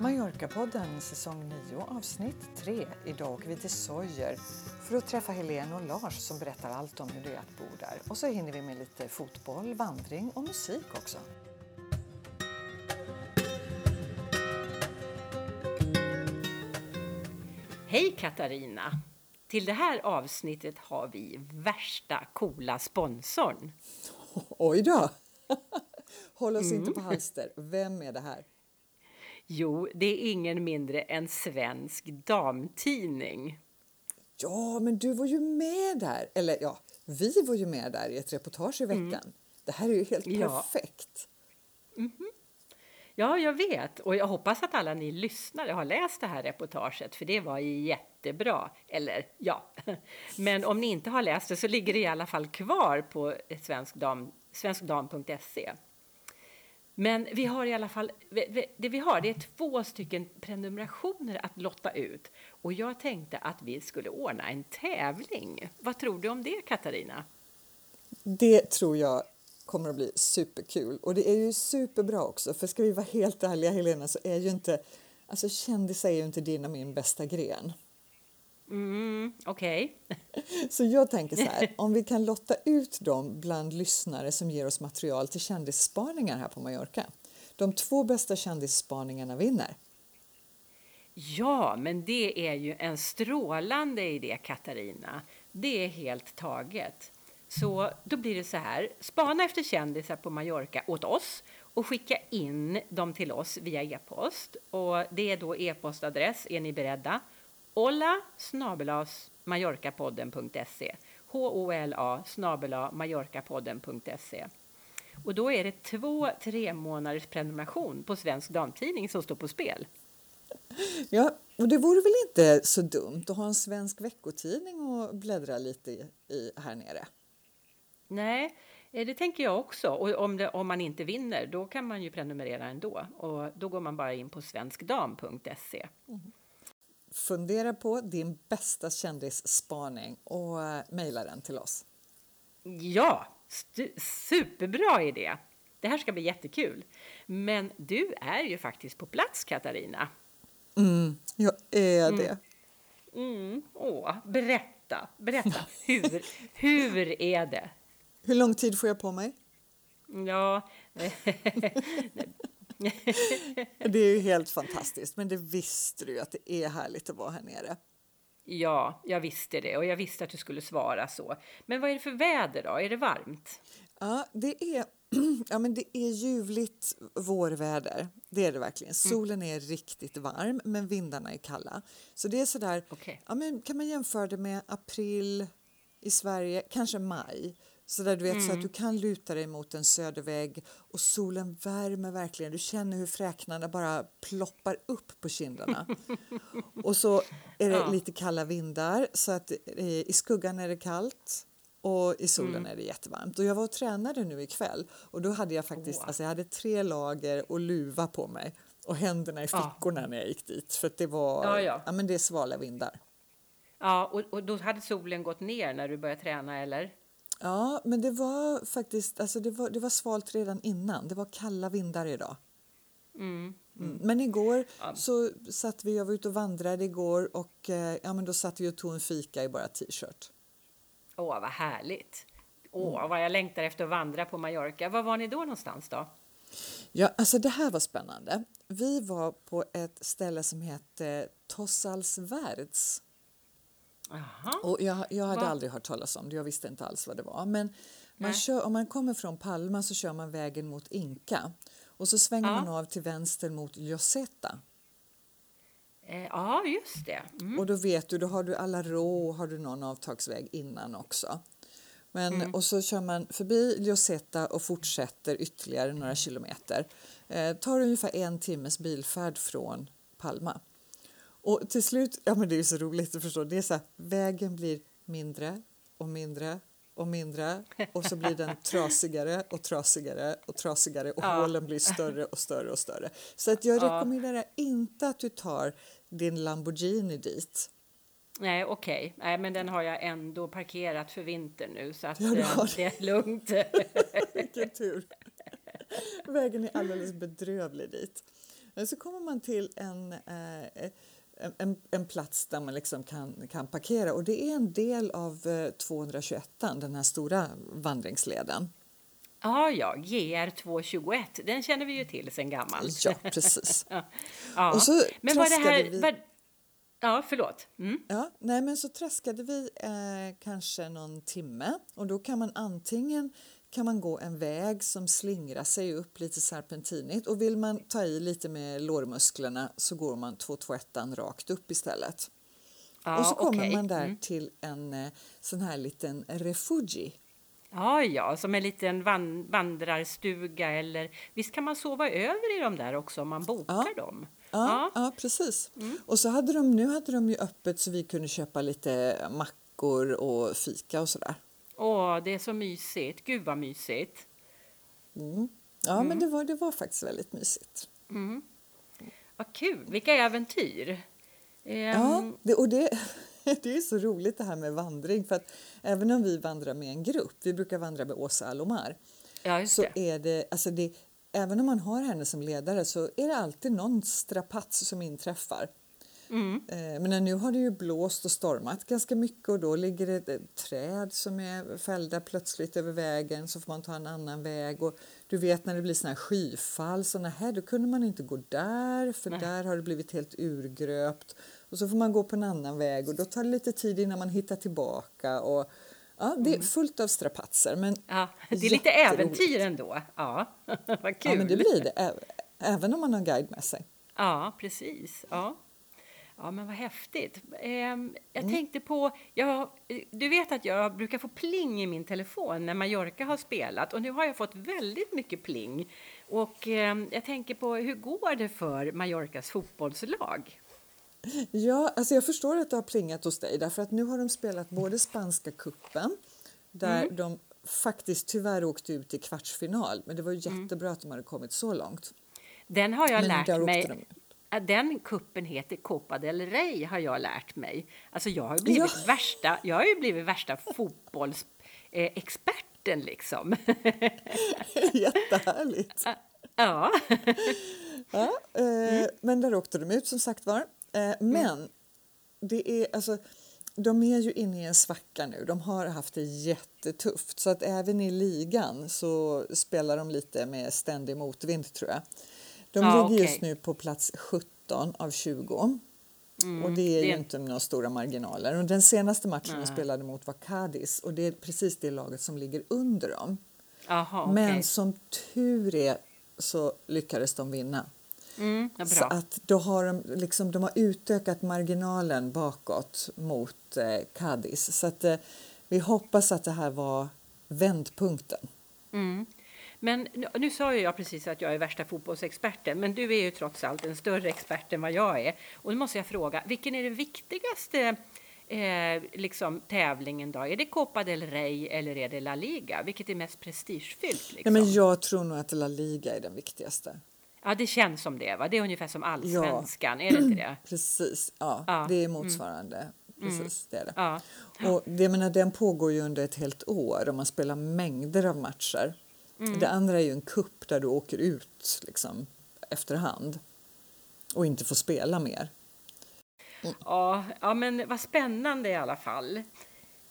Mallorca-podden säsong 9 avsnitt 3. Idag åker vi till Sojer för att träffa Helene och Lars som berättar allt om hur det är att bo där. Och så hinner vi med lite fotboll, vandring och musik också. Hej Katarina! Till det här avsnittet har vi värsta coola sponsorn. Oj då! Håll oss inte på halster. Vem är det här? Jo, det är ingen mindre än Svensk Damtidning. Ja, men du var ju med där. Eller ja, vi var ju med där i ett reportage i veckan. Det här är ju helt Ja. perfekt. Ja, jag vet. Och jag hoppas att alla ni lyssnare har läst det här reportaget, för det var jättebra. Eller ja, men om ni inte har läst det så ligger det i alla fall kvar på svenskdam, svenskdam.se. Men vi har i alla fall, det vi har det är två stycken prenumerationer att lotta ut. Och jag tänkte att vi skulle ordna en tävling. Vad tror du om det, Katarina? Det tror jag kommer att bli superkul. Och det är ju superbra också. För ska vi vara helt ärliga Helena så är ju inte, alltså kändisar är ju inte din och min bästa gren. Mm, Okej. Så jag tänker så här, om vi kan lotta ut dem bland lyssnare som ger oss material till kändisspaningar här på Mallorca. De två bästa kändisspaningarna vinner. Ja, men det är ju en strålande idé, Katarina. Det är helt taget. Så då blir det så här, spana efter kändisar på Mallorca åt oss och skicka in dem till oss via e-post. Och det är då e-postadress, är ni beredda? Olla snabelas mallorcapodden.se H-O-L-A snabela mallorcapodden.se Och då är det två tre månaders prenumeration på Svensk Damtidning som står på spel. Ja, och det vore väl inte så dumt att ha en svensk veckotidning och bläddra lite i, här nere. Nej, eh, det tänker jag också. Och om, det, om man inte vinner, då kan man ju prenumerera ändå. Och då går man bara in på svenskdam.se. Fundera på din bästa kändisspaning och eh, mejla den till oss. Ja, superbra idé! Det här ska bli jättekul. Men du är ju faktiskt på plats, Katarina. Mm, jag är det. Mm, åh, berätta, berätta. Hur, hur är det? Hur lång tid får jag på mig? Ja, Det är ju helt fantastiskt, men det visste du ju att det är härligt att vara här nere. ja, jag visste det och jag visste att du skulle svara så. Men vad är det för väder då? Är det varmt? Ja, det är, ja, men det är ljuvligt vårväder. Det är det verkligen. Solen är riktigt varm, men vindarna är kalla. Så det är sådär, Okej. ja, men kan man jämföra det med april i Sverige, kanske maj. Så där du vet så att du kan luta dig mot en södervägg och solen värmer verkligen. Du känner hur fräknarna bara ploppar upp på kinderna. och så är det Ja. lite kalla vindar så att eh, i skuggan är det kallt och i solen är det jättevarmt. Och jag var och tränade nu ikväll och då hade jag faktiskt, Åh. alltså jag hade tre lager och luva på mig och händerna i Ja. fickorna när jag gick dit för att det var, Ja, ja. ja men det är svala vindar. Ja, och, och då hade solen gått ner när du började träna, eller? Ja, men det var faktiskt, alltså det var, det var svalt redan innan. Det var kalla vindar idag. Mm. Mm. Men igår Ja. så satt vi, jag var ute och vandrade igår och eh, ja, men då satt vi och tog en fika i bara t-shirt. Åh, vad härligt! Åh, vad jag längtar efter att vandra på Mallorca. Var var ni då någonstans då? Ja, alltså det här var spännande. Vi var på ett ställe som hette Tossals Värds. Aha. Och jag, jag hade Va? aldrig hört talas om det, jag visste inte alls vad det var. Men man kör, om man kommer från Palma så kör man vägen mot Inka. Och så svänger Ja. man av till vänster mot Joseta. Eh, ja, just det. Mm. Och då vet du, då har du Alarå har du någon avtagsväg innan också. Men, Mm. Och så kör man förbi Joseta och fortsätter ytterligare några kilometer. Eh, tar ungefär en timmes bilfärd från Palma. Och till slut, ja men det är så roligt att förstå, det är så här, vägen blir mindre och mindre och mindre och så blir den trasigare och trasigare och trasigare och Ja. hålen blir större och större och större. Så att jag Ja. rekommenderar inte att du tar din Lamborghini dit. Nej, okej. Nej, men den har jag ändå parkerat för vintern nu, så att Ja, du eh, det är lugnt. Vilken tur! Vägen är alldeles bedrövlig dit. Men så kommer man till en, eh, en, en plats där man liksom kan, kan parkera och det är en del av eh, 221, den här stora vandringsleden. Ja, ja, GR 221, den känner vi ju till sen gammalt. Ja, precis. ja. Och så men var det här... vi- Var... Ja, förlåt. Mm. Ja, nej, men så traskade vi eh, kanske någon timme och då kan man antingen kan man gå en väg som slingrar sig upp lite serpentinigt och vill man ta i lite med lårmusklerna så går man 221 rakt upp istället. Ja, och så kommer okej. man där Mm. till en eh, sån här liten refugi. Ja, ja, som en liten van vandrarstuga eller visst kan man sova över i dem där också om man bokar dem? Ja, ja. precis. Och så hade de, nu hade de ju öppet så vi kunde köpa lite mackor och fika och sådär. Åh, det är så mysigt. Gud vad mysigt. Mm. Ja, men det var, det var faktiskt väldigt mysigt. Vad kul, vilka äventyr. Ehm, Ja, det, och det, det är så roligt det här med vandring för att även om vi vandrar med en grupp, vi brukar vandra med Åsa Alomar, ja, så det. är det, alltså det, även om man har henne som ledare så är det alltid någon strapats som inträffar. Mm. Eh, Men nu har det ju blåst och stormat ganska mycket och då ligger det ett träd som är fällda plötsligt över vägen så får man ta en annan väg och du vet när det blir såna här skyfall så här, då kunde man inte gå där för där har det blivit helt urgröpt och så får man gå på en annan väg och då tar det lite tid innan man hittar tillbaka och ja, det är fullt av strapatser men Ja, det är lite äventyr ändå. Ja, vad kul. Ja, men det blir det även om man har guide med sig. Ja, precis. Ja. Ja, men vad häftigt. Ehm, jag Mm. tänkte på, jag, du vet att jag brukar få pling i min telefon när Mallorca har spelat och nu har jag fått väldigt mycket pling. Och ehm, jag tänker på, hur går det för Mallorcas fotbollslag? Ja, alltså jag förstår att det har plingat hos dig därför att nu har de spelat både spanska kuppen där Mm. de faktiskt tyvärr åkte ut i kvartsfinal men det var Mm. jättebra att de hade kommit så långt. Den har jag Men lärt mig. de Den kuppen heter Copa del Rey har jag lärt mig. Alltså jag har ju blivit Ja. värsta, jag har ju blivit värsta fotbollsexperten liksom. Jättehärligt! ja. Ja, eh, Mm. Men där åkte de ut som sagt var. Eh, men det är alltså de är ju inne i en svacka nu. De har haft det jättetufft så att även i ligan så spelar de lite med ständig motvind tror jag. De Ja, ligger okej. just nu på plats 17 av 20. och det är det ju inte några stora marginaler. Och den senaste matchen de spelade mot var Cadiz och det är precis det laget som ligger under dem. Jaha, okej. Men som tur är så lyckades de vinna. Mm, ja, Så att då har de, liksom, de har utökat marginalen bakåt mot eh, Cadiz. Så att, eh, vi hoppas att det här var vändpunkten. Mm. Men nu, nu sa ju jag precis att jag är värsta fotbollsexperten, men du är ju trots allt en större expert än vad jag är. Och nu måste jag fråga, vilken är den viktigaste eh, liksom, tävlingen då? Är det Copa del Rey eller är det La Liga? Vilket är mest prestigefyllt? Liksom? men jag tror nog att La Liga är den viktigaste. Ja, det känns som det, va? Det är ungefär som allsvenskan, är det inte det? Precis, ja, Ja, det är motsvarande. Precis, det är det. Ja. Och det, menar, den pågår ju under ett helt år och man spelar mängder av matcher. Det andra är ju en kupp där du åker ut liksom, efterhand och inte får spela mer. Ja, ja, men vad spännande i alla fall.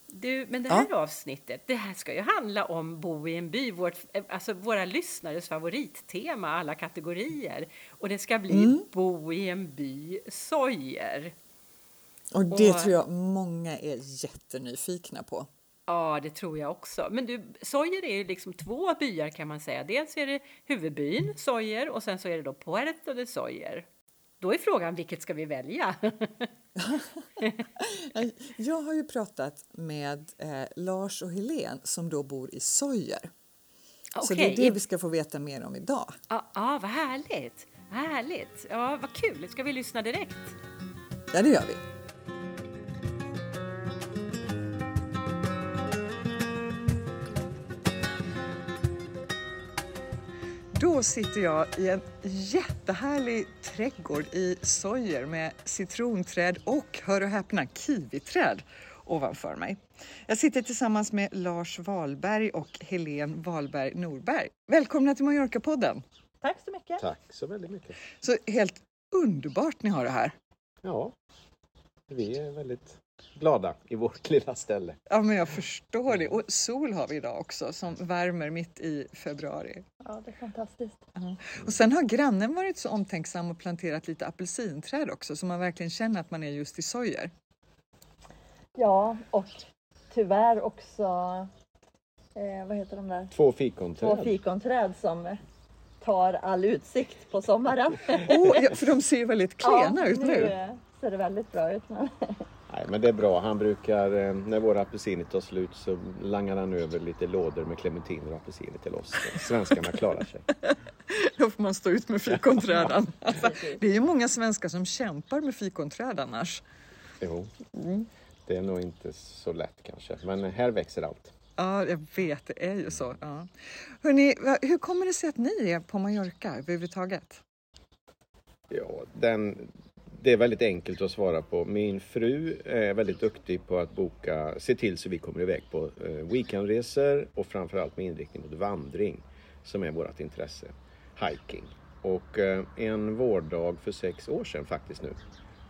Du, men det här avsnittet, det här ska ju handla om Bo i en by, vårt, alltså våra lyssnares favorittema, alla kategorier. Och det ska bli Bo i en by Sojer. Och det Och- tror jag många är jättenyfikna på. Ja, det tror jag också. Men du, Sojer är ju liksom två byar kan man säga. Dels är det huvudbyn Sojer och sen så är det då Puerto de Sojer. Då är frågan, vilket ska vi välja? Jag har ju pratat med eh, Lars och Helen som då bor i Sojer. Så det är det vi ska få veta mer om idag. Ja, ah, vad härligt! Härligt! Ja, vad kul! Ska vi lyssna direkt? Ja, det gör vi. Då sitter jag i en jättehärlig trädgård i Sojer med citronträd och, hör och häpna, kiwiträd ovanför mig. Jag sitter tillsammans med Lars Wahlberg och Helene Wahlberg Norberg. Välkomna till Mallorca-podden! Tack så mycket. Tack så väldigt mycket. Så helt underbart ni har det här. Ja, vi är väldigt glada i vårt lilla ställe. Ja, men jag förstår det. Och sol har vi idag också som värmer mitt i februari. Ja, det är fantastiskt. Och sen har grannen varit så omtänksam och planterat lite apelsinträd också så man verkligen känner att man är just i Sojer. Ja, och tyvärr också, eh, vad heter de där? Två Två fikonträd. fikonträd som tar all utsikt på sommaren. Oh, ja, för de ser ju väldigt klena ut nu. eh, ser det väldigt bra ut. Men... Nej, men det är bra. Han brukar, eh, när våra apelsiner tar slut så langar han över lite lådor med clementiner och apelsiner till oss. Svenskarna klarar sig. Då får man stå ut med fikonträden. Alltså, det är ju många svenskar som kämpar med fikonträd annars. Jo, det är nog inte så lätt kanske. Men här växer allt. Ja, jag vet, det är ju så. Ja. Hörrni, hur kommer det sig att ni är på Mallorca överhuvudtaget? Ja, den, det är väldigt enkelt att svara på. Min fru är väldigt duktig på att boka, se till så vi kommer iväg på eh, weekendresor och framförallt med inriktning mot vandring som är vårt intresse. Hiking. Och eh, en vårdag för sex år sedan faktiskt nu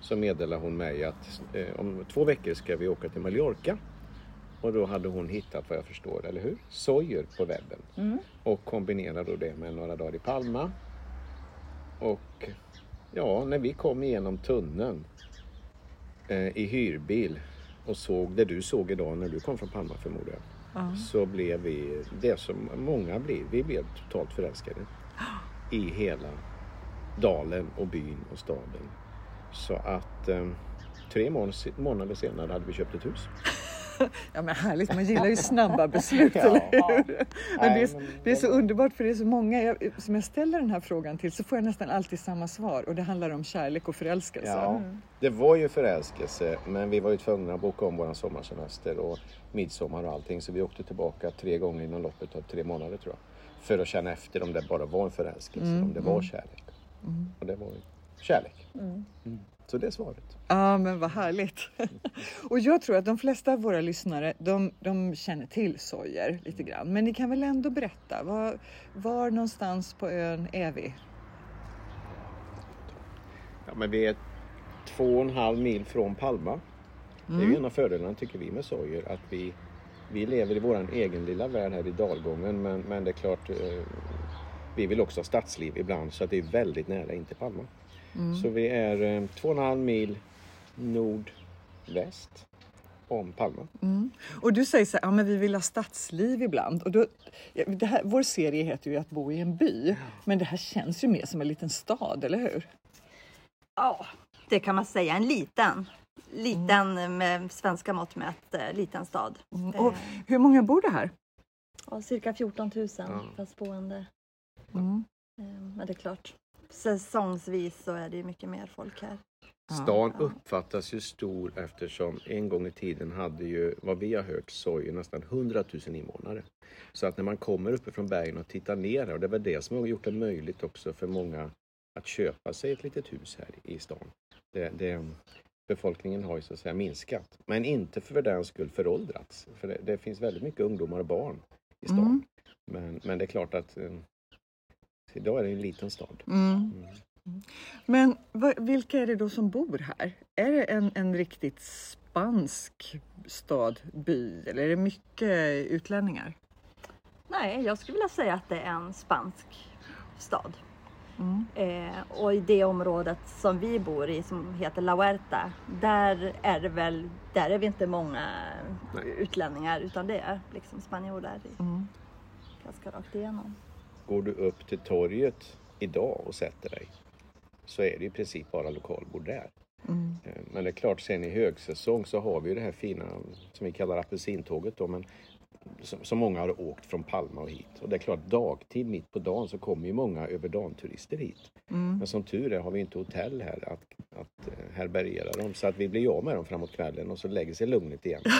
så meddelade hon mig att eh, om två veckor ska vi åka till Mallorca. Och då hade hon hittat vad jag förstår, eller hur? Sojer på webben. Och kombinerade då det med några dagar i Palma. Och Ja, när vi kom igenom tunneln eh, i hyrbil och såg det du såg idag när du kom från Palma förmodar jag. Så blev vi, det som många blir, vi blev totalt förälskade i hela dalen och byn och staden. Så att eh, tre mån- månader senare hade vi köpt ett hus. Ja men härligt, man gillar ju snabba beslut, eller hur? Men det, är, det är så underbart för det är så många jag, som jag ställer den här frågan till så får jag nästan alltid samma svar och det handlar om kärlek och förälskelse. Ja, det var ju förälskelse men vi var ju tvungna att boka om våran sommarsemester och midsommar och allting så vi åkte tillbaka tre gånger inom loppet av tre månader tror jag. För att känna efter om det bara var en förälskelse, om det var kärlek. Och det var ju kärlek. Mm. Så det är svaret. Ja, men vad härligt. Och jag tror att de flesta av våra lyssnare, de, de känner till Sojer lite grann. Men ni kan väl ändå berätta, var, var någonstans på ön är vi? Ja, men vi är två och en halv mil från Palma. Det är ju en av fördelarna tycker vi med Sojer att vi, vi lever i våran egen lilla värld här i dalgången men, men det är klart eh, vi vill också ha stadsliv ibland så att det är väldigt nära in till Palma. Så vi är eh, två och en halv mil nordväst om Palma. Och du säger så här, ja men vi vill ha stadsliv ibland. Och då, det här, vår serie heter ju Att bo i en by. Men det här känns ju mer som en liten stad, eller hur? Ja, det kan man säga. En liten, liten med svenska mått mätt, eh, liten stad. Och hur många bor det här? Ja, cirka 14 000 Ja. fast boende. Mm. Eh, Men det är klart, säsongsvis så är det ju mycket mer folk här. Stan uppfattas ju stor eftersom en gång i tiden hade ju, vad vi har hört, Soje nästan 100 000 invånare. Så att när man kommer uppe från bergen och tittar ner här, och det var det som har gjort det möjligt också för många att köpa sig ett litet hus här i stan. Det, det, befolkningen har ju så att säga minskat, men inte för den skull föråldrats. För det, det finns väldigt mycket ungdomar och barn i stan. Mm. Men, men det är klart att eh, idag är det en liten stad. Mm. Mm. Men vilka är det då som bor här? Är det en, en riktigt spansk stad, by eller är det mycket utlänningar? Nej, jag skulle vilja säga att det är en spansk stad. Mm. Eh, och i det området som vi bor i som heter La Huerta, där är det väl, där är vi inte många Nej. utlänningar utan det är liksom spanjorer i- Mm. ganska rakt igenom. Går du upp till torget idag och sätter dig så är det i princip bara lokalbord där. Mm. Eh, Men det är klart, sen i högsäsong så har vi ju det här fina som vi kallar apelsintåget då, men som, många har åkt från Palma och hit. Och det är klart, dagtid mitt på dagen så kommer ju många över dagen turister hit. Mm. Men som tur är har vi inte hotell här att, att eh, härbärgera dem så att vi blir av med dem framåt kvällen och så lägger sig lugnet igen.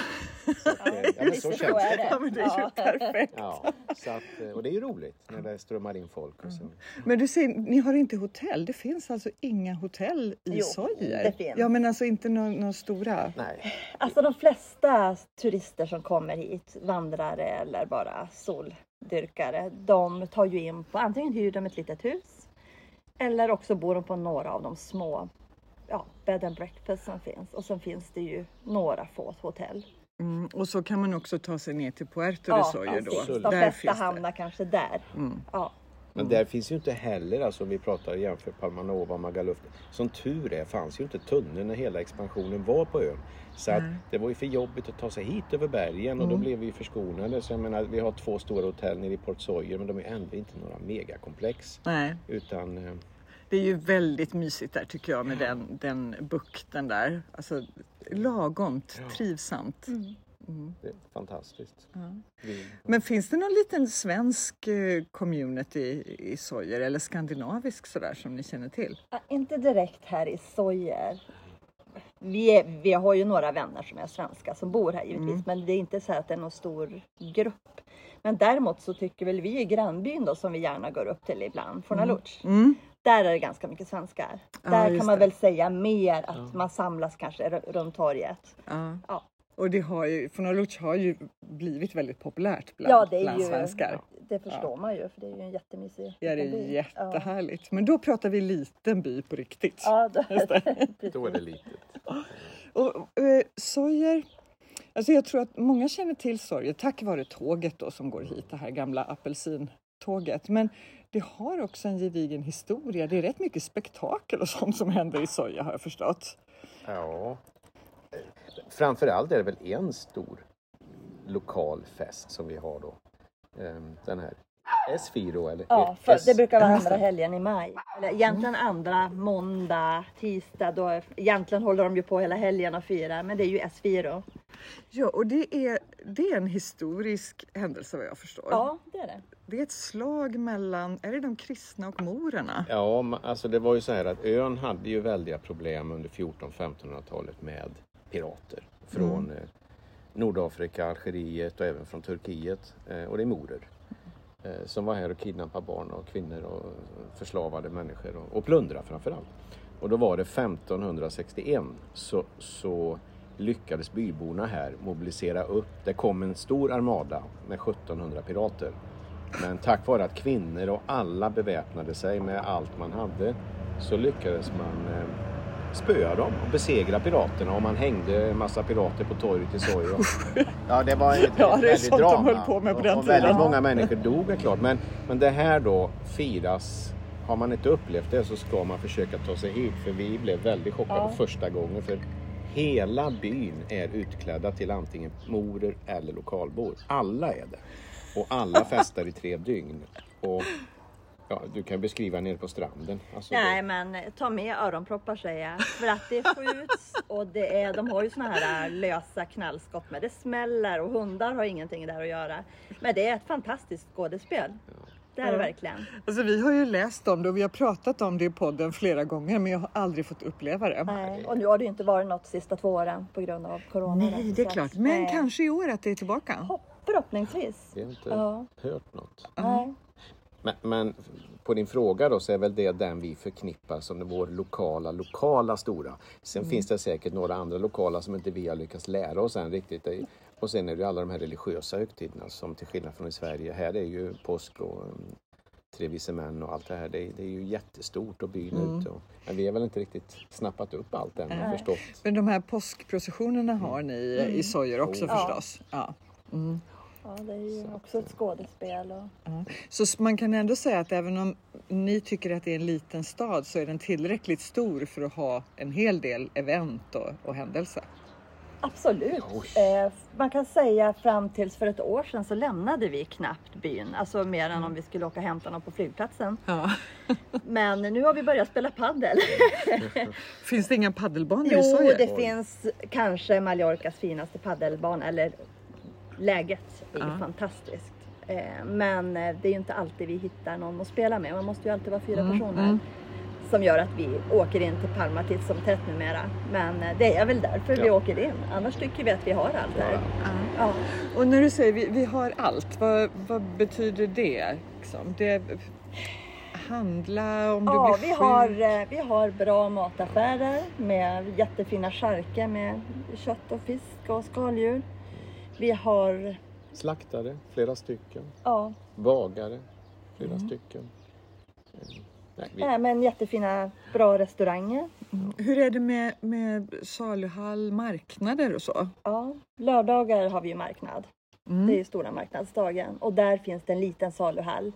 Så att, eh, ja, men så Så känns det. det. Ja, men det är ju Ja. perfekt. Ja, så att, eh, och det är ju roligt när det strömmar in folk. Och så. Men du säger, ni har inte hotell? Det finns alltså inga hotell i Jo, Sojer? det finns. Ja, men alltså inte några stora? Nej, Alltså de flesta turister som kommer hit, vandrare eller bara sol, dyrkare, de tar ju in på antingen hyr de ett litet hus eller också bor de på några av de små ja, bed and breakfast som finns. Och sen finns det ju några få hotell. Mm, och så kan man också ta sig ner till Puerto de Soyo då. precis. De Där det. hamnar kanske där. Mm. Ja. Men där finns ju inte heller, alltså om vi pratar jämför Palmanova och Magaluf. Som tur är fanns ju inte tunneln när hela expansionen var på ön. Så att det var ju för jobbigt att ta sig hit över bergen och då blev vi förskonade. Så jag menar, vi har två stora hotell nere i Port Sawyer men de är ändå inte några megakomplex. Nej, Utan eh, det är ju väldigt mysigt där tycker jag med den, den bukten där. Alltså lagomt, trivsamt. det är fantastiskt. Vi, Men finns det någon liten svensk eh, community i Sojer eller skandinavisk sådär som ni känner till? Ja, Inte direkt här i Sojer. Vi, är, vi har ju några vänner som är svenska som bor här givetvis, men det är inte så att det är någon stor grupp. Men däremot så tycker väl vi i grannbyn då som vi gärna går upp till ibland, Fornaluch. Mm. Där är det ganska mycket svenskar. Ja, Där kan man det. väl säga mer att man samlas kanske runt torget. Ja. Ja. Och det har ju, Fornaluch har ju blivit väldigt populärt bland, Ja, det är bland ju, svenskar. det förstår man ju för det är ju en jättemysig Ja, det är by. jättehärligt. Men då pratar vi liten by på riktigt. Ja, ja då, då är det litet. Och eh, Sojer, alltså jag tror att många känner till Sojer tack vare tåget då som går hit, det här gamla apelsintåget. Men det har också en gedigen historia. Det är rätt mycket spektakel och sånt som händer i Soja har jag förstått. Ja. Framförallt är det väl en stor lokal fest som vi har då. Ehm, Den här S4 eller Ja, S- för det brukar vara andra helgen i maj. Eller egentligen andra måndag, tisdag. Då, egentligen håller de ju på hela helgen och firar, men det är ju S4. Ja, och det är, det är en historisk händelse vad jag förstår. Ja, det är det. Det är ett slag mellan, är det de kristna och morerna? Ja, alltså det var ju så här att ön hade ju väldiga problem under 1400-1500-talet med pirater från eh, Nordafrika, Algeriet och även från Turkiet. Eh, och det är morer eh, som var här och kidnappade barn och kvinnor och förslavade människor och, och plundrade framförallt. Och då var det 1561 så, så lyckades byborna här mobilisera upp. Det kom en stor armada med 1700 pirater. Men tack vare att kvinnor och alla beväpnade sig med allt man hade så lyckades man spöa dem och besegra piraterna och man hängde en massa pirater på torget i Sojo. Ja, det var ett, Ja, det är väldigt sånt de drama. höll på med på den och, och väldigt många människor dog är klart. Men, men det här då firas har man inte upplevt det så ska man försöka ta sig hit för vi blev väldigt chockade Ja. första gången för hela byn är utklädda till antingen morer eller lokalbor. Alla är det. Och alla festar i tre dygn. Och ja, du kan beskriva nere på stranden. Alltså, Nej, det, men ta med öronproppar säger jag. För att det skjuts och det är, de har ju såna här äh, lösa knallskott med. Det smäller och hundar har ingenting där att göra. Men det är ett fantastiskt skådespel. Det är det Ja. verkligen. Alltså vi har ju läst om det och vi har pratat om det i podden flera gånger men jag har aldrig fått uppleva det. Nej, och nu har det ju inte varit något de sista två åren på grund av corona. Nej, det är klart. Men nej. kanske i år att det är tillbaka. Hopp, Förhoppningsvis. vi har inte Ja. hört något. Nej. Men, men på din fråga då så är väl det den vi förknippar som vår lokala, lokala stora. Sen finns det säkert några andra lokala som inte vi har lyckats lära oss än riktigt. Och sen är det ju alla de här religiösa högtiderna som till skillnad från i Sverige, här är ju påsk och um, tre vise män och allt det här. Det, är- det är ju jättestort och byn är ute. Och, men vi har väl inte riktigt snappat upp allt än Nej. förstått. Men de här påskprocessionerna har ni Mm. i Sojer också Ja. förstås. Ja. Ja, det är ju också ett skådespel. Och... Ja. Så man kan ändå säga att även om ni tycker att det är en liten stad så är den tillräckligt stor för att ha en hel del event och, och händelser. Absolut. Eh, man kan säga fram tills för ett år sedan så lämnade vi knappt byn. Alltså mer än om vi skulle åka och hämta någon på flygplatsen. Ja. Men nu har vi börjat spela paddel. Finns det inga paddelbanor i jo, Sojer? det finns kanske Mallorcas finaste paddelbana. Eller läget är ju fantastiskt. Eh, men eh, det är ju inte alltid vi hittar någon att spela med. Man måste ju alltid vara fyra Mm, personer. mm. Som gör att vi åker in till Palma titt som tätt numera. Men eh, det är väl därför vi Ja. åker in. Annars tycker vi att vi har allt här. Ja. Ja. Och när du säger vi, vi har allt, vad, vad betyder det? Liksom? det? Handla om du Ja, blir vi sjuk? har, vi har bra mataffärer med jättefina charker med kött och fisk och skaldjur. Vi har Slaktare, flera stycken. ja, bagare, flera stycken. Eh, Nej, vi, Nej, men jättefina, bra restauranger. Hur är det med, med saluhall, marknader och så? Ja, lördagar har vi ju marknad. Mm. Det är ju stora marknadsdagen och där finns det en liten saluhall.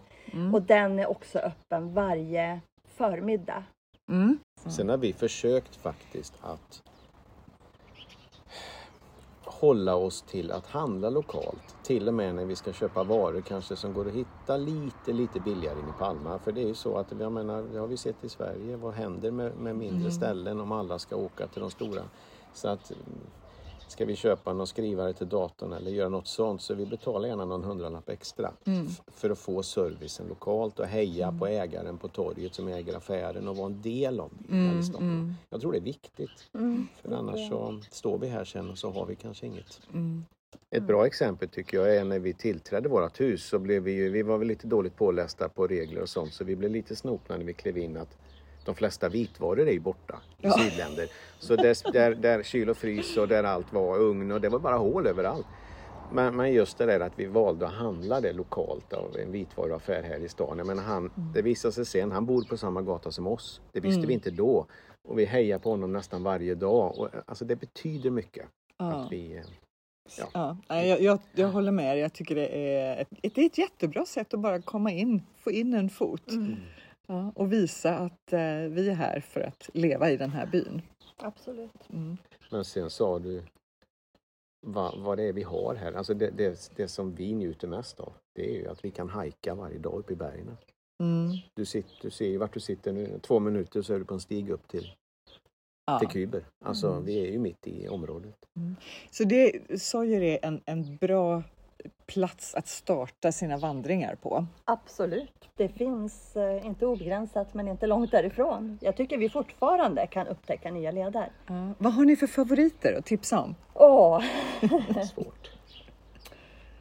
Och den är också öppen varje förmiddag. Mm. Sen har vi försökt faktiskt att hålla oss till att handla lokalt. Till och med när vi ska köpa varor kanske som går att hitta lite, lite billigare in i Palma. För det är ju så att, jag menar, det har vi sett i Sverige, vad händer med, med mindre ställen om alla ska åka till de stora? Så att mm, ska vi köpa någon skrivare till datorn eller göra något sånt så vi betalar gärna någon hundralapp extra f- för att få servicen lokalt och heja på ägaren på torget som äger affären och vara en del av den staden. Jag tror det är viktigt. För annars så står vi här sen och så har vi kanske inget. Ett bra exempel tycker jag är när vi tillträdde vårt hus så blev vi ju, vi var väl lite dåligt pålästa på regler och sånt så vi blev lite snopna när vi klev in att de flesta vitvaror är ju borta i sydländer. Så där, där, där kyl och frys och där allt var ugn och det var bara hål överallt. Men, men just det där att vi valde att handla det lokalt av en vitvaruaffär här i stan. Jag menar han, det visade sig sen, han bor på samma gata som oss. Det visste vi inte då. Och vi hejar på honom nästan varje dag. Och, alltså det betyder mycket. Att vi, eh, Ja, nej, jag, jag, jag håller med. Jag tycker det är, ett, det är ett jättebra sätt att bara komma in, få in en fot. Ja, och visa att eh, vi är här för att leva i den här byn. Absolut. Men sen sa du vad, vad det är vi har här. Alltså det, det, det som vi njuter mest av. Det är ju att vi kan hajka varje dag uppe i bergen. Mm. Du, sitter, du ser ju vart du sitter nu. Två minuter så är du på en stig upp till, Ja. till Kyber. Alltså vi är ju mitt i området. Så det, Sojer är en, en bra plats att starta sina vandringar på. Absolut. Det finns eh, inte obegränsat men inte långt därifrån. Jag tycker vi fortfarande kan upptäcka nya leder. Ja. Vad har ni för favoriter att tipsa om? Åh, Svårt.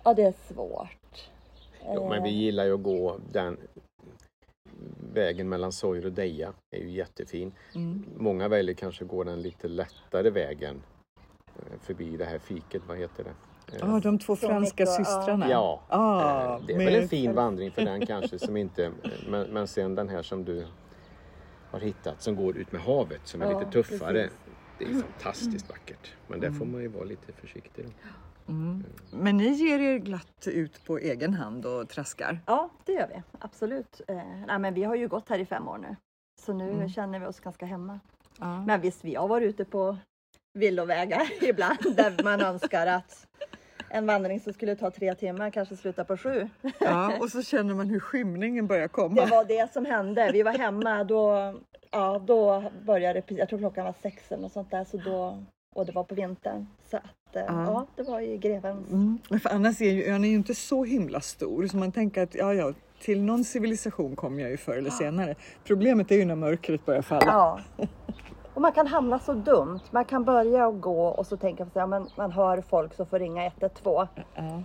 ja det är svårt. Ja, men vi gillar ju att gå den vägen mellan Sojer och Deja. är ju jättefin. Många väljer kanske att gå den lite lättare vägen eh, förbi det här fiket. Vad heter det? Ja, de två franska systrarna. Ja, Ah, eh, det är med- väl en fin vandring för den kanske som inte, men, men sen den här som du har hittat som går ut med havet som är Ja, lite tuffare. precis. Det är fantastiskt vackert. Men där får man ju vara lite försiktig. Men ni ger er glatt ut på egen hand och traskar? Ja, det gör vi. Absolut. Eh, nej, men vi har ju gått här i fem år nu. Så nu känner vi oss ganska hemma. Ja. Men visst, vi har varit ute på villovägar ibland där man önskar att en vandring som skulle ta tre timmar kanske slutar på sju. ja, och så känner man hur skymningen börjar komma. Det var det som hände. Vi var hemma då, ja, då började det, jag tror klockan var sex eller något sånt där. Så då, och det var på vintern. Så att, eh, Ja. ja, det var ju grevens. Mm. För annars är ju ön är ju inte så himla stor så man tänker att ja, ja, till någon civilisation kommer jag ju förr eller senare. Problemet är ju när mörkret börjar falla. Ja. Och man kan hamna så dumt. Man kan börja och gå och så tänka man, ja, man hör folk som får ringa 112 Ja.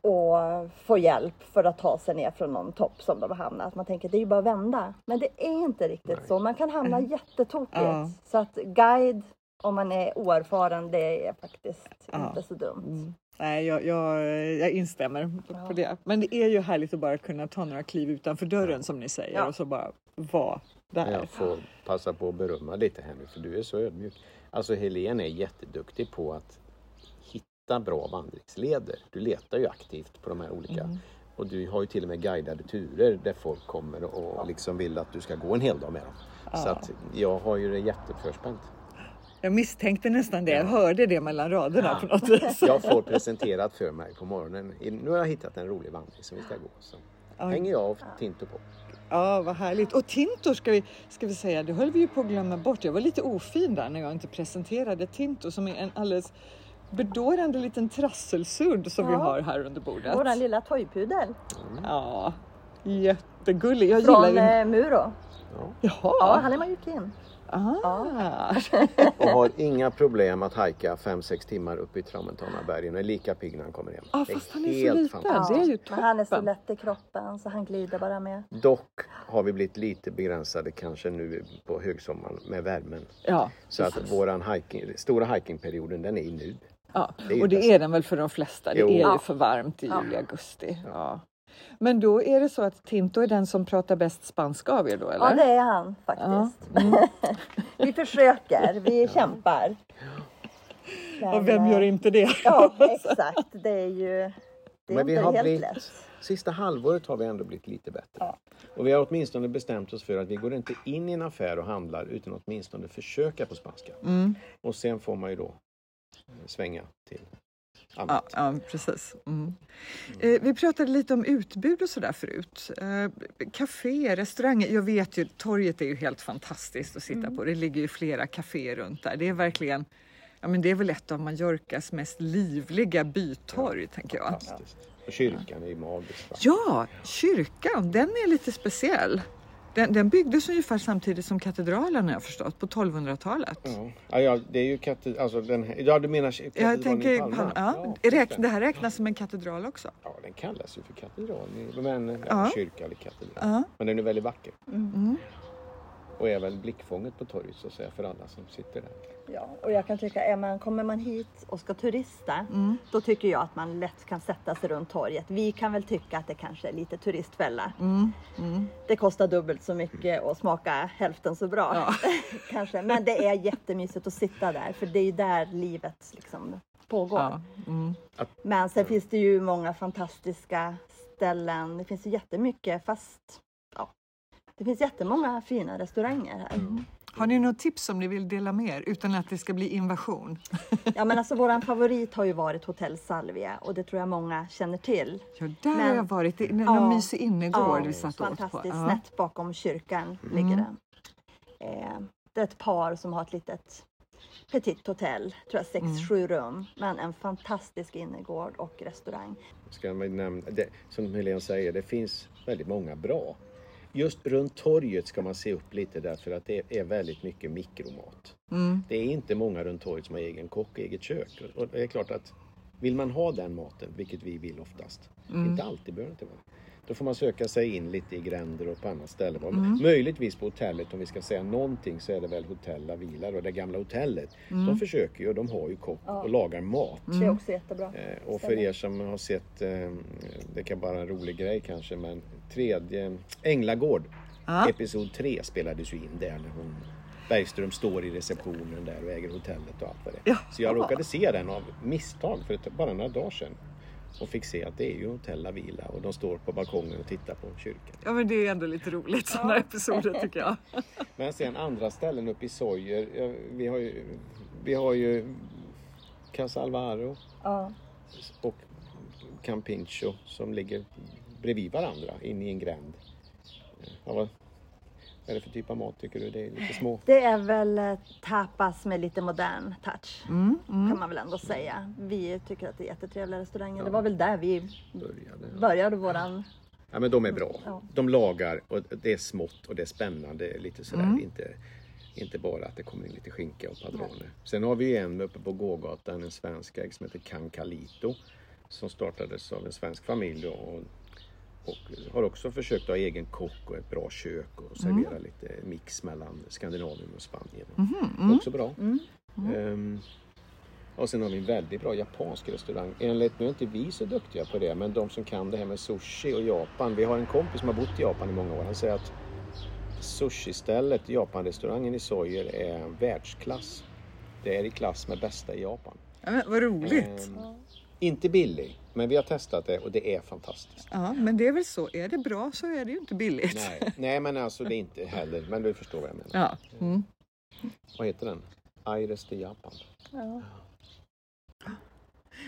och få hjälp för att ta sig ner från någon topp som de har hamnat. Man tänker det är ju bara att vända. Men det är inte riktigt så. Man kan hamna jättetokigt. Ja. Så att guide om man är oerfaren det är faktiskt Ja. inte så dumt. Nej, jag, jag, jag instämmer på det. Men det är ju härligt att bara kunna ta några kliv utanför dörren som ni säger Ja. och så bara vara där. jag får passa på att berömma lite Henry för du är så ödmjuk. Alltså Helene är jätteduktig på att hitta bra vandringsleder. Du letar ju aktivt på de här olika. Och du har ju till och med guidade turer där folk kommer och liksom vill att du ska gå en hel dag med dem. Så att jag har ju det jätteförspänt. Jag misstänkte nästan det. Jag hörde det mellan raderna på något vis. Jag får presenterat för mig på morgonen. Nu har jag hittat en rolig vandring som vi ska gå. Så hänger jag av Tinto på. Ja, vad härligt. Och Tinto ska vi, ska vi säga, det höll vi ju på att glömma bort. Jag var lite ofin där när jag inte presenterade Tinto som är en alldeles bedårande liten trasselsudd som vi Ja. har här under bordet. Våran lilla toypudel Ja, jättegullig. Jag gillar från ju... eh, Muro. Jaha. Ja, han är majukin. Ah. Och har inga problem att hajka 5-6 timmar upp i Tramontanabergen och är lika pigg när han kommer hem. Det fast han är så liten. det är ju Men han är så toppen. lätt i kroppen så han glider bara med. Dock har vi blivit lite begränsade kanske nu på högsommaren med värmen. Ja, Så att våran hiking, stora hikingperioden den är nu. ja. Det är och det bäst. är den väl för de flesta. Det Jo. är ju för varmt i Ja. juli, augusti. Ja. Men då är det så att Tinto är den som pratar bäst spanska av er då eller? Ja, det är han faktiskt. vi försöker, vi kämpar. Men, Och vem gör inte det? Ja, exakt. Det är ju det är Men vi inte har helt blivit, lätt. sista halvåret har vi ändå blivit lite bättre. Och vi har åtminstone bestämt oss för att vi går inte in i en affär och handlar utan åtminstone försöka på spanska. Mm. Och sen får man ju då eh, svänga till Ja, annat. ja precis. Mm. Eh, vi pratade lite om utbud och sådär förut. Eh, café, restauranger. Jag vet ju, torget är ju helt fantastiskt att sitta på. Det ligger ju flera kaféer runt där. Det är verkligen, ja men det är väl ett av Mallorcas mest livliga bytorg tänker jag. Fantastiskt. Och kyrkan är ju magisk. va? Ja, kyrkan, den är lite speciell. Den, den byggdes ungefär samtidigt som katedralen har jag förstått, på 1200-talet. Ja, ja, ja, det är ju katedral, alltså den, ja du menar katedralen Jag tänker, i Palma? ja, just räk, det. här räknas som en katedral också. Ja, den kallas ju för katedral, men ja, Ja. kyrka eller katedral. Ja. Men den är väldigt vacker. Mm. Och väl blickfånget på torget så att säga för alla som sitter där. Ja, och jag kan tycka, är man, kommer man hit och ska turista, Mm. då tycker jag att man lätt kan sätta sig runt torget. Vi kan väl tycka att det kanske är lite turistfälla. Mm. Det kostar dubbelt så mycket och smakar hälften så bra. Ja. kanske. Men det är jättemysigt att sitta där, för det är ju där livet liksom pågår. Ja. Mm. Men sen finns det ju många fantastiska ställen. Det finns ju jättemycket, fast det finns jättemånga fina restauranger här. Har ni något tips som ni vill dela med er utan att det ska bli invasion? Ja, men alltså våran favorit har ju varit Hotell Salvia och det tror jag många känner till. Ja, där har Men- jag varit. Det är Ja. någon mysig innergård vi satt åt på. fantastiskt. Ja. Snett bakom kyrkan ligger den. Eh, det är ett par som har ett litet petit hotell, tror jag sex, Mm. sju rum. Men en fantastisk innergård och restaurang. Ska man nämna, det, som Helene säger, det finns väldigt många bra. Just runt torget ska man se upp lite därför att det är väldigt mycket mikromat. Mm. Det är inte många runt torget som har egen kock och eget kök. Och det är klart att vill man ha den maten, vilket vi vill oftast, inte alltid behöver det inte vara. Då får man söka sig in lite i gränder och på annat ställe. Möjligtvis på hotellet, om vi ska säga någonting, så är det väl Hotell La Vila, då, det gamla hotellet. De försöker ju, de har ju kock och lagar mat. Det är också jättebra. Eh, Och för er som har sett, eh, det kan vara en rolig grej kanske, men tredje, Änglagård, Ja. episod 3 spelades ju in där när hon Bergström står i receptionen där och äger hotellet och allt vad det är. Ja. Så jag råkade se den av misstag för ett, bara några dagar sedan. Och fick se att det är ju Hotell La Vila och de står på balkongen och tittar på kyrkan. ja, men det är ändå lite roligt sådana episoder tycker jag. Men sen andra ställen uppe i Sojer, ja, vi har ju, vi har ju Casa Alvaro Ja. och Campincho som ligger bredvid varandra inne i en gränd. Ja, vad är det för typ av mat tycker du? Det är lite små. Det är väl eh, tapas med lite modern touch. Mm, Kan man väl ändå säga. Vi tycker att det är jättetrevliga restauranger. Det var väl där vi Började. började våran... Ja men de är bra. Ja. De lagar och det är smått och det är spännande. Lite sådär. Inte, inte bara att det kommer in lite skinka och padroner. Sen har vi en uppe på gågatan, en svensk ägg som heter Cancalito. Som startades av en svensk familj och, och har också försökt ha egen kock och ett bra kök och servera lite mix mellan Skandinavien och Spanien. Också bra. Ehm, och sen har vi en väldigt bra japansk restaurang. Enligt, nu är inte vi så duktiga på det, men de som kan det här med sushi och Japan. Vi har en kompis som har bott i Japan i många år. Han säger att sushi-stället, Japan-restaurangen i Sojer, är världsklass. Det är i klass med bästa i Japan. Ja, men vad roligt. Ehm, inte billig, men vi har testat det och det är fantastiskt. Ja, men det är väl så. Är det bra så är det ju inte billigt. Nej, nej men alltså det är inte heller, men du förstår vad jag menar. Ja. Mm. Vad heter den? Aires de Japan. Ja.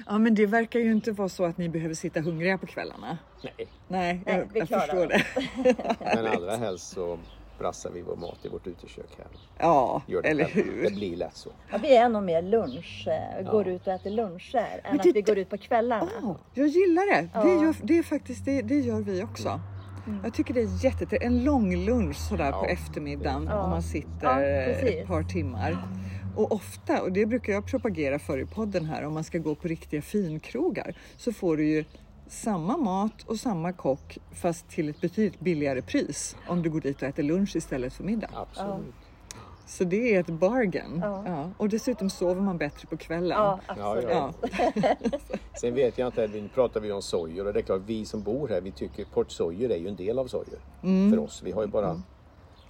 ja, men det verkar ju inte vara så att ni behöver sitta hungriga på kvällarna. Nej, Nej, Nej, jag, vi jag förstår det. det. men allra helst så brassar vi vår mat i vårt utekök här. Ja, Gör det eller. Det hur? blir lätt så. Ja, vi är nog mer lunch, eh, går ut och äter luncher än att vi går ut på kvällarna. Ja, jag gillar det. Det, Ja. gör, det är faktiskt det, det gör vi också. Jag tycker det är jättetrevligt. En lång lunch sådär på Ja. eftermiddagen Ja. om man sitter Ja, ett par timmar. Och ofta, och det brukar jag propagera för i podden här, om man ska gå på riktiga finkrogar så får du ju samma mat och samma kock fast till ett betydligt billigare pris om du går dit och äter lunch istället för middag. Absolut. Så det är ett bargain. Ja. Ja. Och dessutom sover man bättre på kvällen. Ja, absolut. ja. Ja. Sen vet jag inte, nu pratar vi om sojer och det är klart vi som bor här vi tycker Port Sojer är ju en del av sojer Mm. för oss. Vi har ju bara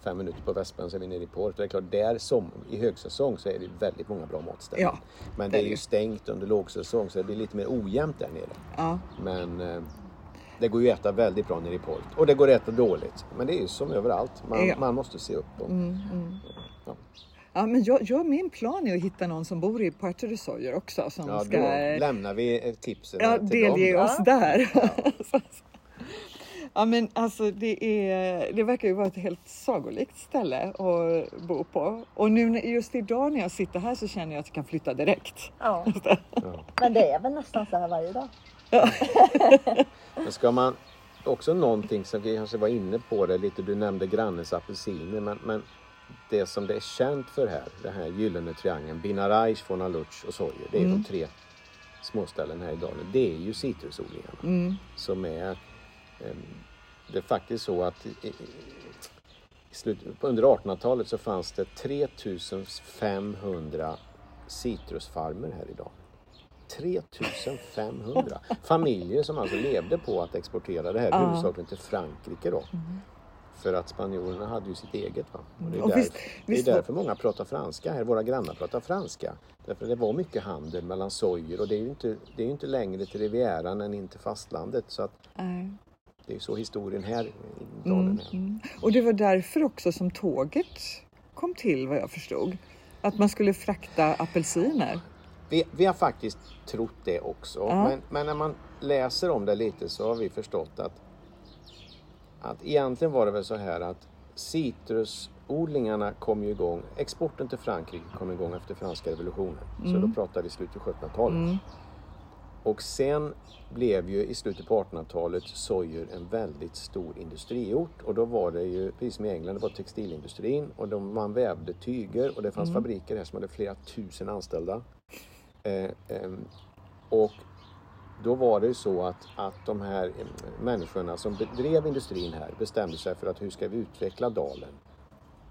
fem minuter på Västbän så är vi nere i Port. Det är klart där som, i högsäsong så är det väldigt många bra matställen. Ja, Men det är ju stängt under lågsäsong så det blir lite mer ojämnt där nere. Ja. Men eh, det går ju att äta väldigt bra nere i Port och det går att äta dåligt. Men det är ju som överallt. Man, Ja. man måste se upp. Och, Mm, mm. ja. Ja, men jag, jag, min plan är att hitta någon som bor i Puerto de Soyer också som Ja, ska då lämnar vi tipsen ja, till delge dem. oss där. ja, men alltså det, är, det verkar ju vara ett helt sagolikt ställe att bo på. Och nu just idag när jag sitter här så känner jag att jag kan flytta direkt. Ja. Ja. Men det är väl nästan så här varje dag. Men ska man också någonting som vi kanske var inne på det lite, du nämnde grannens apelsiner men, men det som det är känt för här, den här gyllene triangeln, Binaraish, Fonaluch och Sojer, det är Mm. de tre småställen här i dalen. Det är ju citrusodlingarna Mm. som är det är faktiskt så att under 1800-talet så fanns det 3500 citrusfarmer här idag. 3500 familjer som alltså levde på att exportera det här Ja. huvudsakligen till Frankrike då. För att spanjorerna hade ju sitt eget. Va? Och det, är Och där, visst- det är därför många pratar franska här. Våra grannar pratar franska. Därför det var mycket handel mellan sojer och det är ju inte, det är inte längre till Rivieran än in till fastlandet. Så att Nej. Det är så historien här i dalen Mm, är. mm. Och det var därför också som tåget kom till vad jag förstod. Att man skulle frakta apelsiner. Vi, vi har faktiskt trott det också. Ja. Men, men när man läser om det lite så har vi förstått att, att egentligen var det väl så här att citrusodlingarna kom ju igång. Exporten till Frankrike kom igång efter franska revolutionen. Så då pratar vi slutet av 1700-talet. Mm. Och sen blev ju i slutet på 1800-talet Sojer en väldigt stor industriort och då var det ju, precis som i England, det var textilindustrin och de, man vävde tyger och det fanns fabriker här som hade flera tusen anställda. Eh, ehm, och då var det ju så att, att de här eh, människorna som bedrev industrin här bestämde sig för att hur ska vi utveckla dalen?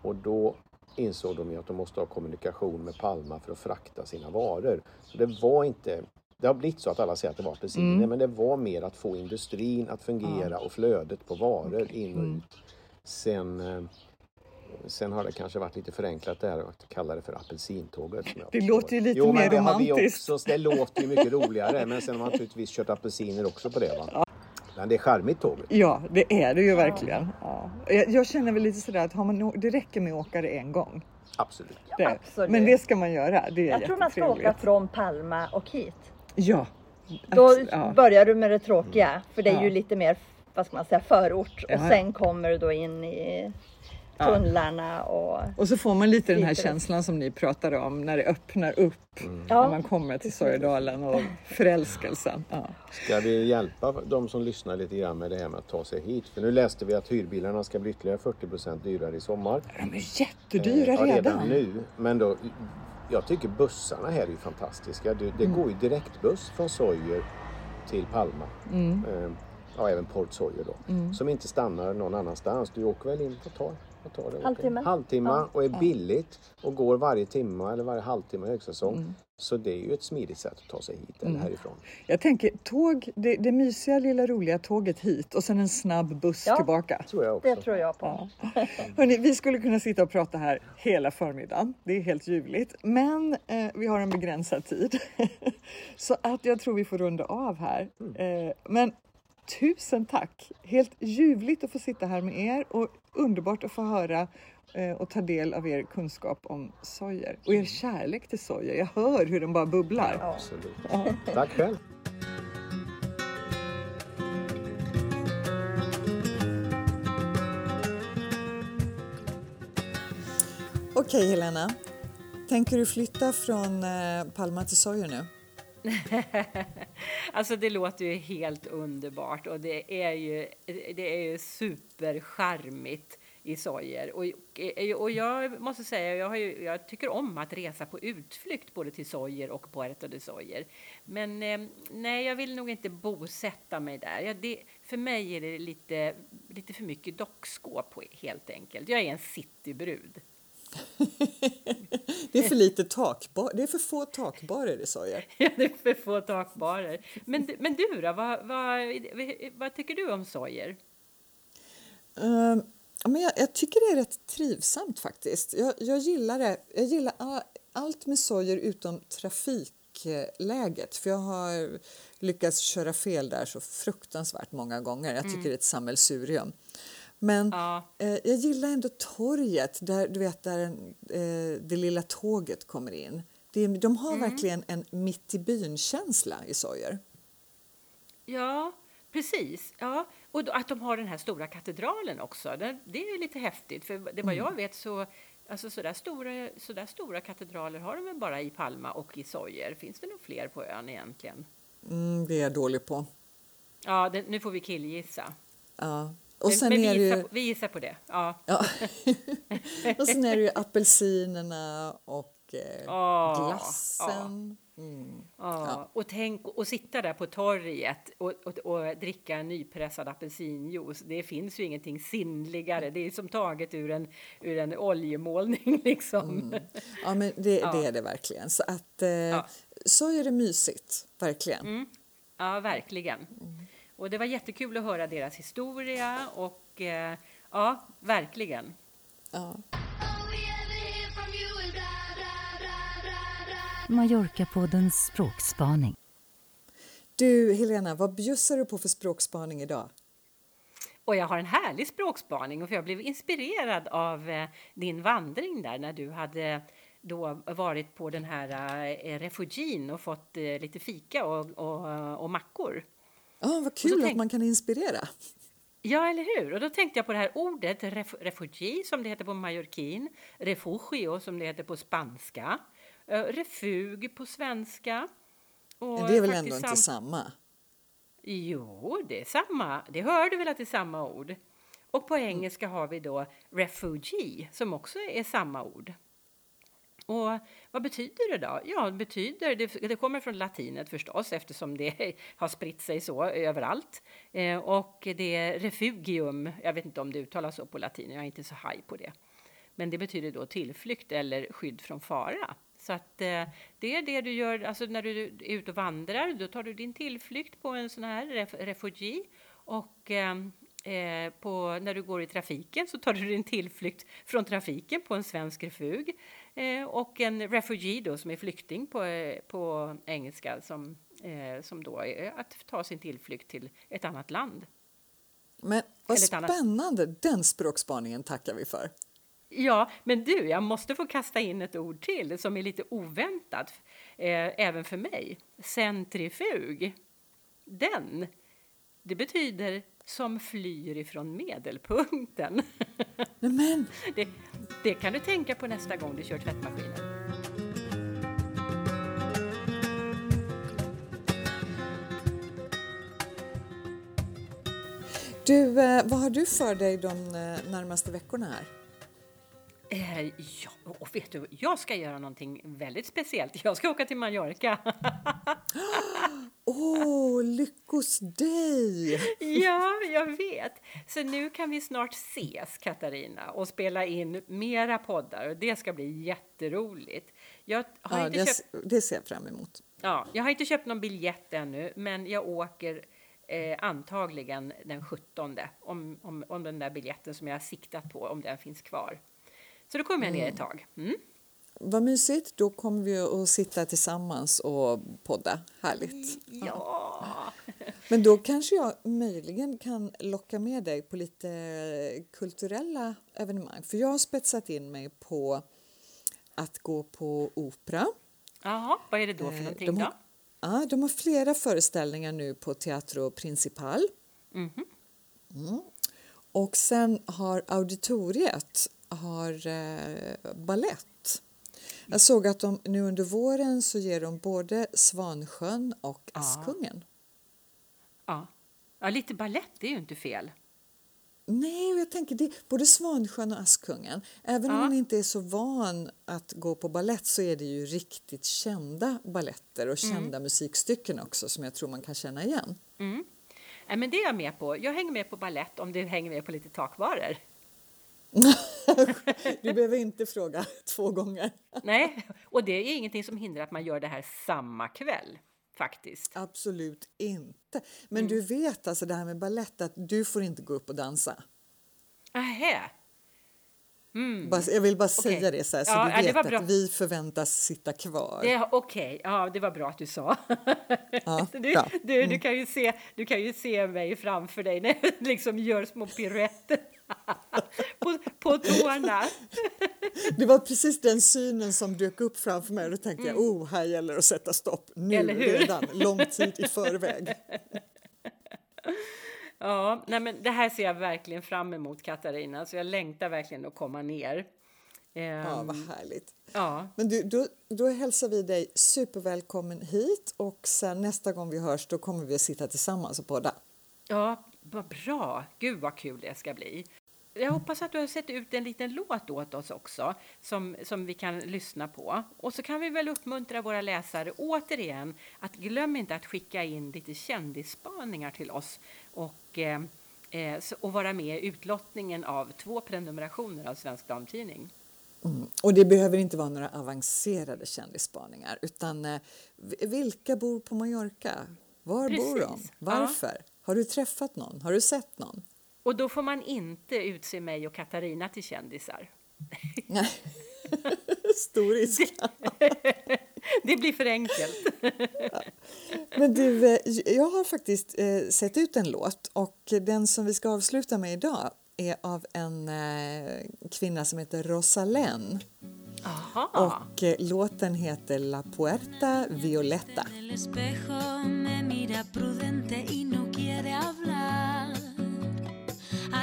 Och då insåg de ju att de måste ha kommunikation med Palma för att frakta sina varor. Så det var inte det har blivit så att alla säger att det var apelsiner, Mm. men det var mer att få industrin att fungera och flödet på varor in och Mm. ut. Sen, eh, sen har det kanske varit lite förenklat där att kalla det för apelsintåget. Det låter ju lite jo, mer men det har vi romantiskt. Också, det låter ju mycket roligare, men sen har man naturligtvis kört apelsiner också på det. Va? Men det är charmigt tåget. Ja, det är det ju verkligen. Ja. Jag, jag känner väl lite sådär att har man, det räcker med att åka det en gång. Absolut. Det. absolut. Men det ska man göra. Det är Jag tror man ska åka från Palma och hit. Ja. Då ja. börjar du med det tråkiga, för det är Ja. ju lite mer vad ska man säga, förort. Och sen kommer du då in i tunnlarna och Och så får man lite den här känslan som ni pratade om när det öppnar upp. När Ja. man kommer till Sorgedalen och förälskelsen. Ja. Ska vi hjälpa de som lyssnar lite grann med det här med att ta sig hit? För nu läste vi att hyrbilarna ska bli ytterligare 40% dyrare i sommar. De är jättedyra Eh, ja, redan. nu. Men då, jag tycker bussarna här är fantastiska. Det, det går ju direktbuss från Sojer till Palma. Mm. Eh, ja, även Port Sojer då. Som inte stannar någon annanstans. Du åker väl in, vad tar, vad tar det? Halvtimme. Halvtimme Ja. och är billigt och går varje timme eller varje halvtimme i högsäsong. Mm. Så det är ju ett smidigt sätt att ta sig hit eller härifrån. Jag tänker tåg, det, det mysiga lilla roliga tåget hit och sen en snabb buss Ja. tillbaka. tror jag också. det tror jag på. Ja. Hörrni, vi skulle kunna sitta och prata här hela förmiddagen. Det är helt ljuvligt. Men eh, vi har en begränsad tid. Så att jag tror vi får runda av här. Eh, men tusen tack! Helt ljuvligt att få sitta här med er och underbart att få höra eh, och ta del av er kunskap om sojer och er kärlek till sojer. Jag hör hur den bara bubblar. Ja. Absolut. Tack själv. Okej Helena, tänker du flytta från eh, Palma till Sojer nu? Alltså det låter ju helt underbart och det är ju, det är ju supercharmigt i Sojer. Och, och jag måste säga, jag, har ju, jag tycker om att resa på utflykt både till Sojer och Puerto de Sojer. Men eh, nej, jag vill nog inte bosätta mig där. Ja, det, för mig är det lite, lite för mycket dockskåp helt enkelt. Jag är en citybrud. det är för lite takbar, det är för få takbarer i sojer. Ja, det är för få takbarer. Men, men du då, vad, vad, vad tycker du om sojer? Um, men jag, jag, tycker det är rätt trivsamt faktiskt. Jag, jag gillar det. Jag gillar all, allt med sojer utom trafikläget. För jag har lyckats köra fel där så fruktansvärt många gånger. Jag tycker mm. det är ett sammelsurium. Men ja. eh, jag gillar ändå torget, där, du vet, där eh, det lilla tåget kommer in. Det, de har mm. verkligen en mitt i byn-känsla i Sojer. Ja, precis. Ja. Och då, att de har den här stora katedralen också, det, det är lite häftigt. För det vad mm. jag vet så Alltså så där, stora, så där stora katedraler har de väl bara i Palma och i Sojer. Finns det nog fler på ön egentligen? Mm, det är jag dålig på. Ja, det, nu får vi killgissa. Ja. Och sen men, vi, gissar, ju... vi gissar på det. Ja. ja. och sen är det ju apelsinerna och eh, oh, glassen. Oh. Mm. Ja. Och tänk att sitta där på torget och, och, och, dricka en nypressad apelsinjuice. Det finns ju ingenting sinnligare. Det är som taget ur en, ur en oljemålning. Liksom. Mm. Ja, men det, det, är det verkligen. Så, att, eh, så är det mysigt, verkligen. Mm. Ja, verkligen. Mm. Och det var jättekul att höra deras historia och eh, ja, verkligen. Ja. Mallorca-poddens språkspaning. Du, Helena, vad bjussar du på för språkspaning idag? Och jag har en härlig språkspaning för jag blev inspirerad av eh, din vandring där när du hade då varit på den här eh, refugin och fått eh, lite fika och, och, och mackor. Ja, vad kul att man kan inspirera. Ja, eller hur? Och då tänkte jag på det här ordet ref refugi som det heter på mallorquin, refugio som det heter på spanska, uh, refug på svenska. Och det är väl ändå inte samma? Jo, det är samma. Det hör du väl att det är samma ord? Och på engelska har vi då refugee som också är samma ord. Och vad betyder det då? Ja, det betyder, det, det kommer från latinet förstås eftersom det har spritt sig så överallt. Eh, och det är refugium, jag vet inte om det uttalas så på latin, jag är inte så haj på det. Men det betyder då tillflykt eller skydd från fara. Så att eh, det är det du gör, alltså när du är ute och vandrar, då tar du din tillflykt på en sån här ref, refugi och eh, Eh, på, när du går i trafiken så tar du din tillflykt från trafiken på en svensk refug. Eh, och en refugee då, som är flykting på, eh, på engelska som, eh, som då är att ta sin tillflykt till ett annat land. Men vad spännande! Annat... Den språkspaningen tackar vi för. Ja, men du, jag måste få kasta in ett ord till som är lite oväntat, eh, även för mig. Centrifug. Den, det betyder som flyr ifrån medelpunkten. Nämen. Det, det kan du tänka på nästa gång du kör tvättmaskinen. Du, eh, vad har du för dig de eh, närmaste veckorna här? Eh, ja, och vet du, jag ska göra någonting väldigt speciellt. Jag ska åka till Mallorca. Åh, oh, lyckos dig! ja, jag vet. Så nu kan vi snart ses, Katarina, och spela in mera poddar. Och det ska bli jätteroligt. Jag har ja, inte det, köpt... det ser jag fram emot. Ja, jag har inte köpt någon biljett ännu, men jag åker eh, antagligen den 17 om, om, om den där biljetten som jag har siktat på, om den finns kvar. Så då kommer jag ner ett tag. Mm. Vad mysigt. Då kommer vi att sitta tillsammans och podda. Härligt. Ja. ja. Men då kanske jag möjligen kan locka med dig på lite kulturella evenemang. För jag har spetsat in mig på att gå på opera. Jaha, vad är det då för eh, någonting de har? Ja, de har flera föreställningar nu på Teatro Principal. Mm -hmm. mm. Och sen har auditoriet har eh, ballett. Jag såg att de nu under våren så ger de både Svansjön och Askungen. Ja, ja. lite ballett är ju inte fel. Nej, jag tänker det, både Svansjön och Askungen. Även ja. om man inte är så van att gå på ballett så är det ju riktigt kända balletter och mm. kända mm. musikstycken också som jag tror man kan känna igen. Mm. Ja, men det är jag med på. Jag hänger med på ballett om du hänger med på lite takvaror. Du behöver inte fråga två gånger. Nej, och det är ingenting som hindrar att man gör det här samma kväll faktiskt. Absolut inte. Men du vet alltså det här med ballett att du får inte gå upp och dansa. Ahä. Bara, jag vill bara säga Okej. det så här, så Ja, du vet att vi förväntas sitta kvar. Okej, ja, det var bra att du sa. Ja, du, du, du, kan ju se, du kan ju se mig framför dig när jag liksom gör små piruetter på, på tårna. Det var precis den synen som dök upp framför mig och då tänkte jag, oh, här gäller det att sätta stopp nu Mm. Redan, lång tid i förväg. Ja, nej men det här ser jag verkligen fram emot, Katarina. Så jag längtar verkligen att komma ner. Ehm, Ja, vad härligt. ja. Men du, då, då hälsar vi dig supervälkommen hit och sen nästa gång vi hörs då kommer vi att sitta tillsammans och podda. Ja, vad bra! Gud vad kul det ska bli. Jag hoppas att du har sett ut en liten låt åt oss också som, som vi kan lyssna på. Och så kan vi väl uppmuntra våra läsare återigen att glöm inte att skicka in lite kändisspaningar till oss och, eh, eh, och vara med i utlottningen av två prenumerationer av Svensk Damtidning. Mm. Och det behöver inte vara några avancerade kändisspaningar utan eh, vilka bor på Mallorca? Var bor de? Precis, ja. Varför? Har du träffat någon? Har du sett någon? Och då får man inte utse mig och Katarina till kändisar. Nej. Stor risk. Det blir för enkelt. Men du, eh, jag har faktiskt eh, sett ut en låt och den som vi ska avsluta med idag är av en eh, kvinna som heter Rosalén Aha. och eh, låten heter La Puerta Violeta.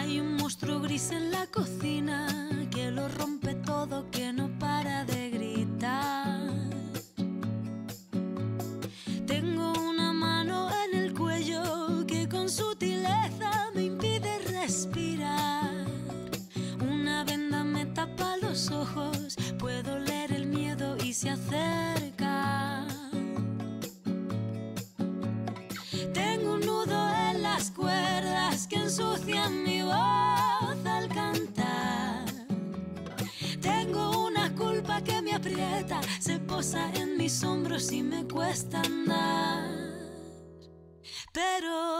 Hay un monstruo gris en la cocina que lo rompe todo, que no para de gritar. Tengo una mano en el cuello que con sutileza me impide respirar. Una venda me tapa los ojos, puedo leer el miedo y se acerca. Tengo un nudo en las cuerdas que ensucian se posa en mis hombros y me cuesta andar. Pero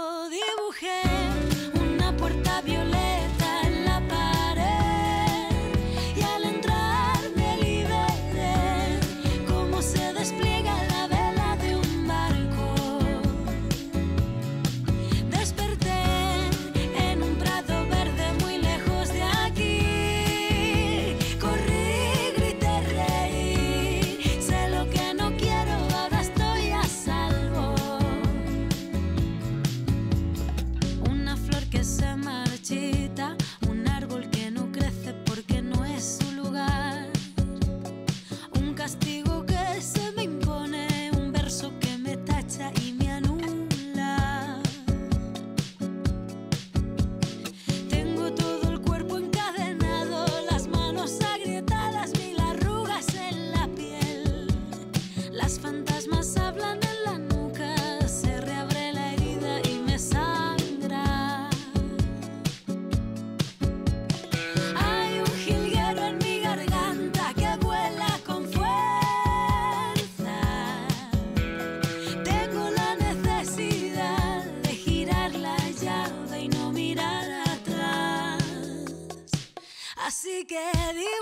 get it.